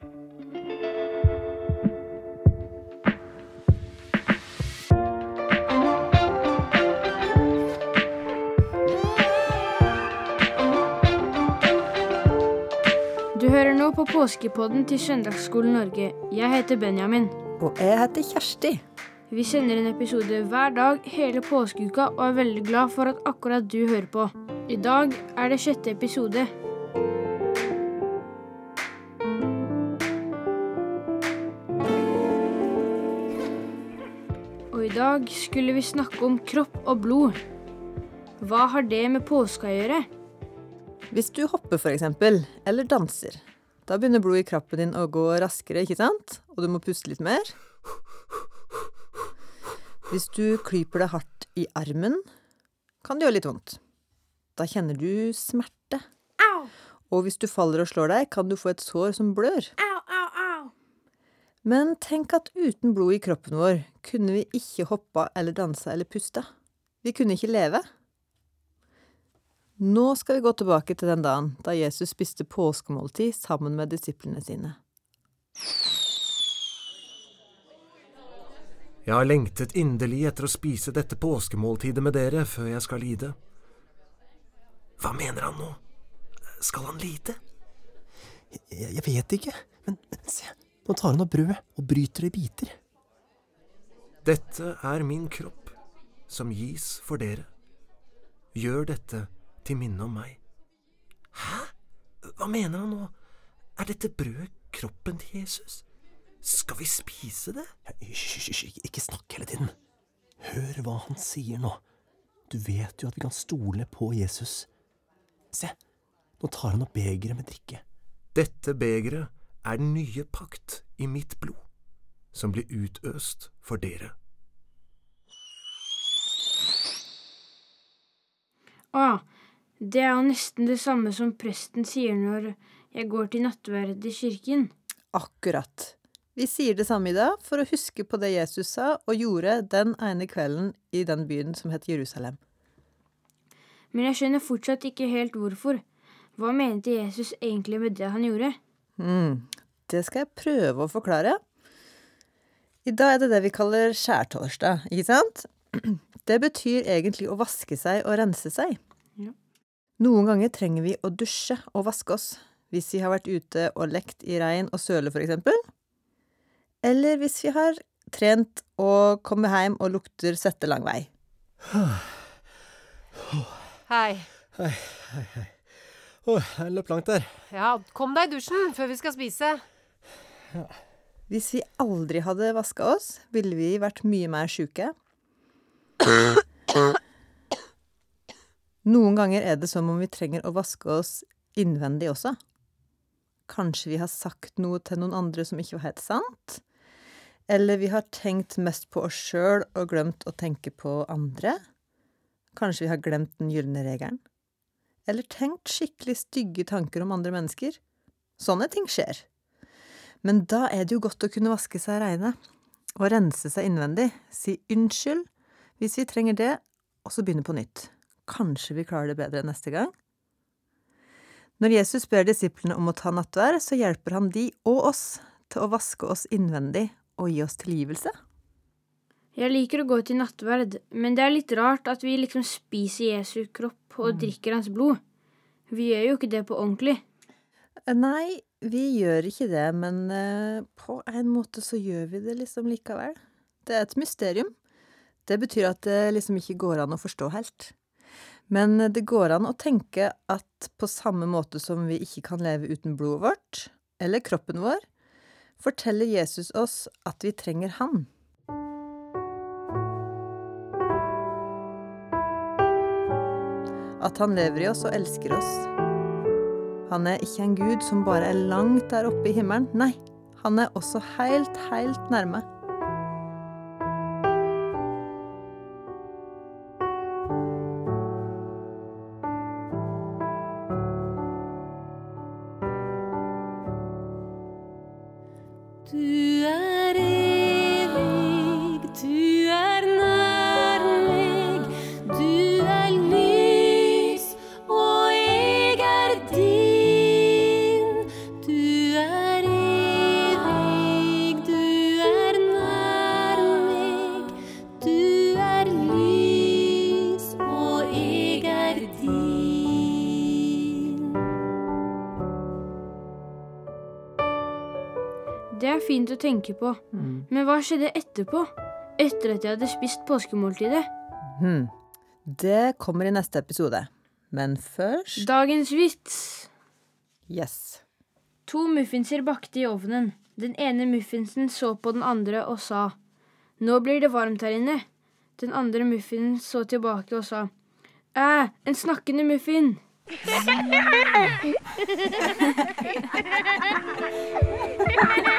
Du hører nå på påskepodden til Søndagsskolen Norge. Jeg heter Benjamin. Og jeg heter Kjersti. Vi sender en episode hver dag hele påskeuka og er veldig glad for at akkurat du hører på. I dag er det sjette episode. Og i dag skulle vi snakke om kropp og blod. Hva har det med påska å gjøre? Hvis du hopper eksempel, eller danser, da begynner blodet i kroppen din å gå raskere, ikke sant? Og du må puste litt mer. Hvis du klyper deg hardt i armen, kan det gjøre litt vondt. Da kjenner du smerte. Og hvis du faller og slår deg, kan du få et sår som blør. Au! Men tenk at uten blod i kroppen vår kunne vi ikke hoppa eller dansa eller pusta. Vi kunne ikke leve. Nå skal vi gå tilbake til den dagen da Jesus spiste påskemåltid sammen med disiplene sine. Jeg har lengtet inderlig etter å spise dette påskemåltidet med dere før jeg skal lide. Hva mener han nå? Skal han lide? Jeg, jeg vet ikke, men, men se, nå tar han opp brødet og bryter det i biter. Dette er min kropp, som gis for dere. Gjør dette til minne om meg. Hæ? Hva mener han nå? Er dette brødet kroppen til Jesus? Skal vi spise det? Hysj, ikke snakk hele tiden. Hør hva han sier nå. Du vet jo at vi kan stole på Jesus. Se, nå tar han opp begeret med drikke. Dette begeret er den nye pakt i mitt blod, som blir utøst for dere. Å, det er jo nesten det samme som presten sier når jeg går til nattverd i kirken. Akkurat. Vi sier det samme i dag for å huske på det Jesus sa og gjorde den ene kvelden i den byen som het Jerusalem. Men jeg skjønner fortsatt ikke helt hvorfor. Hva mente Jesus egentlig med det han gjorde? Mm, det skal jeg prøve å forklare. I dag er det det vi kaller skjærtorsdag, ikke sant? Det betyr egentlig å vaske seg og rense seg. Ja. Noen ganger trenger vi å dusje og vaske oss hvis vi har vært ute og lekt i regn og søle, for eksempel. Eller hvis vi har trent og kommer hjem og lukter svette lang vei. Hei. Hei, hei, hei. Å, jeg løp langt der. Ja, kom deg i dusjen før vi skal spise. Hvis vi aldri hadde vaska oss, ville vi vært mye mer sjuke. Noen ganger er det som om vi trenger å vaske oss innvendig også. Kanskje vi har sagt noe til noen andre som ikke var helt sant? Eller vi har tenkt mest på oss sjøl og glemt å tenke på andre? Kanskje vi har glemt den gylne regelen? Eller tenkt skikkelig stygge tanker om andre mennesker? Sånne ting skjer. Men da er det jo godt å kunne vaske seg reine og rense seg innvendig, si unnskyld hvis vi trenger det, og så begynne på nytt. Kanskje vi klarer det bedre neste gang? Når Jesus ber disiplene om å ta nattvær, så hjelper han de og oss til å vaske oss innvendig og gi oss tilgivelse. Jeg liker å gå til nattverd, men det er litt rart at vi liksom spiser Jesu kropp og drikker hans blod. Vi gjør jo ikke det på ordentlig. Eh, Nei, vi gjør ikke det, men eh, på en måte så gjør vi det liksom likevel. Det er et mysterium. Det betyr at det liksom ikke går an å forstå helt. Men det går an å tenke at på samme måte som vi ikke kan leve uten blodet vårt, eller kroppen vår, forteller Jesus oss at vi trenger Han. At han lever i oss og elsker oss. Han er ikke en gud som bare er langt der oppe i himmelen. Nei, han er også helt, helt nærme. Du er evig, Det er fint å tenke på. Men hva skjedde etterpå? Etter at jeg hadde spist påskemåltidet? Hmm Det kommer i neste episode. Men først Dagens vits. Yes. To muffinser bakte i ovnen. Den ene muffinsen så på den andre og sa, Nå blir det varmt her inne. Den andre muffinen så tilbake og sa, Æ, en snakkende muffin.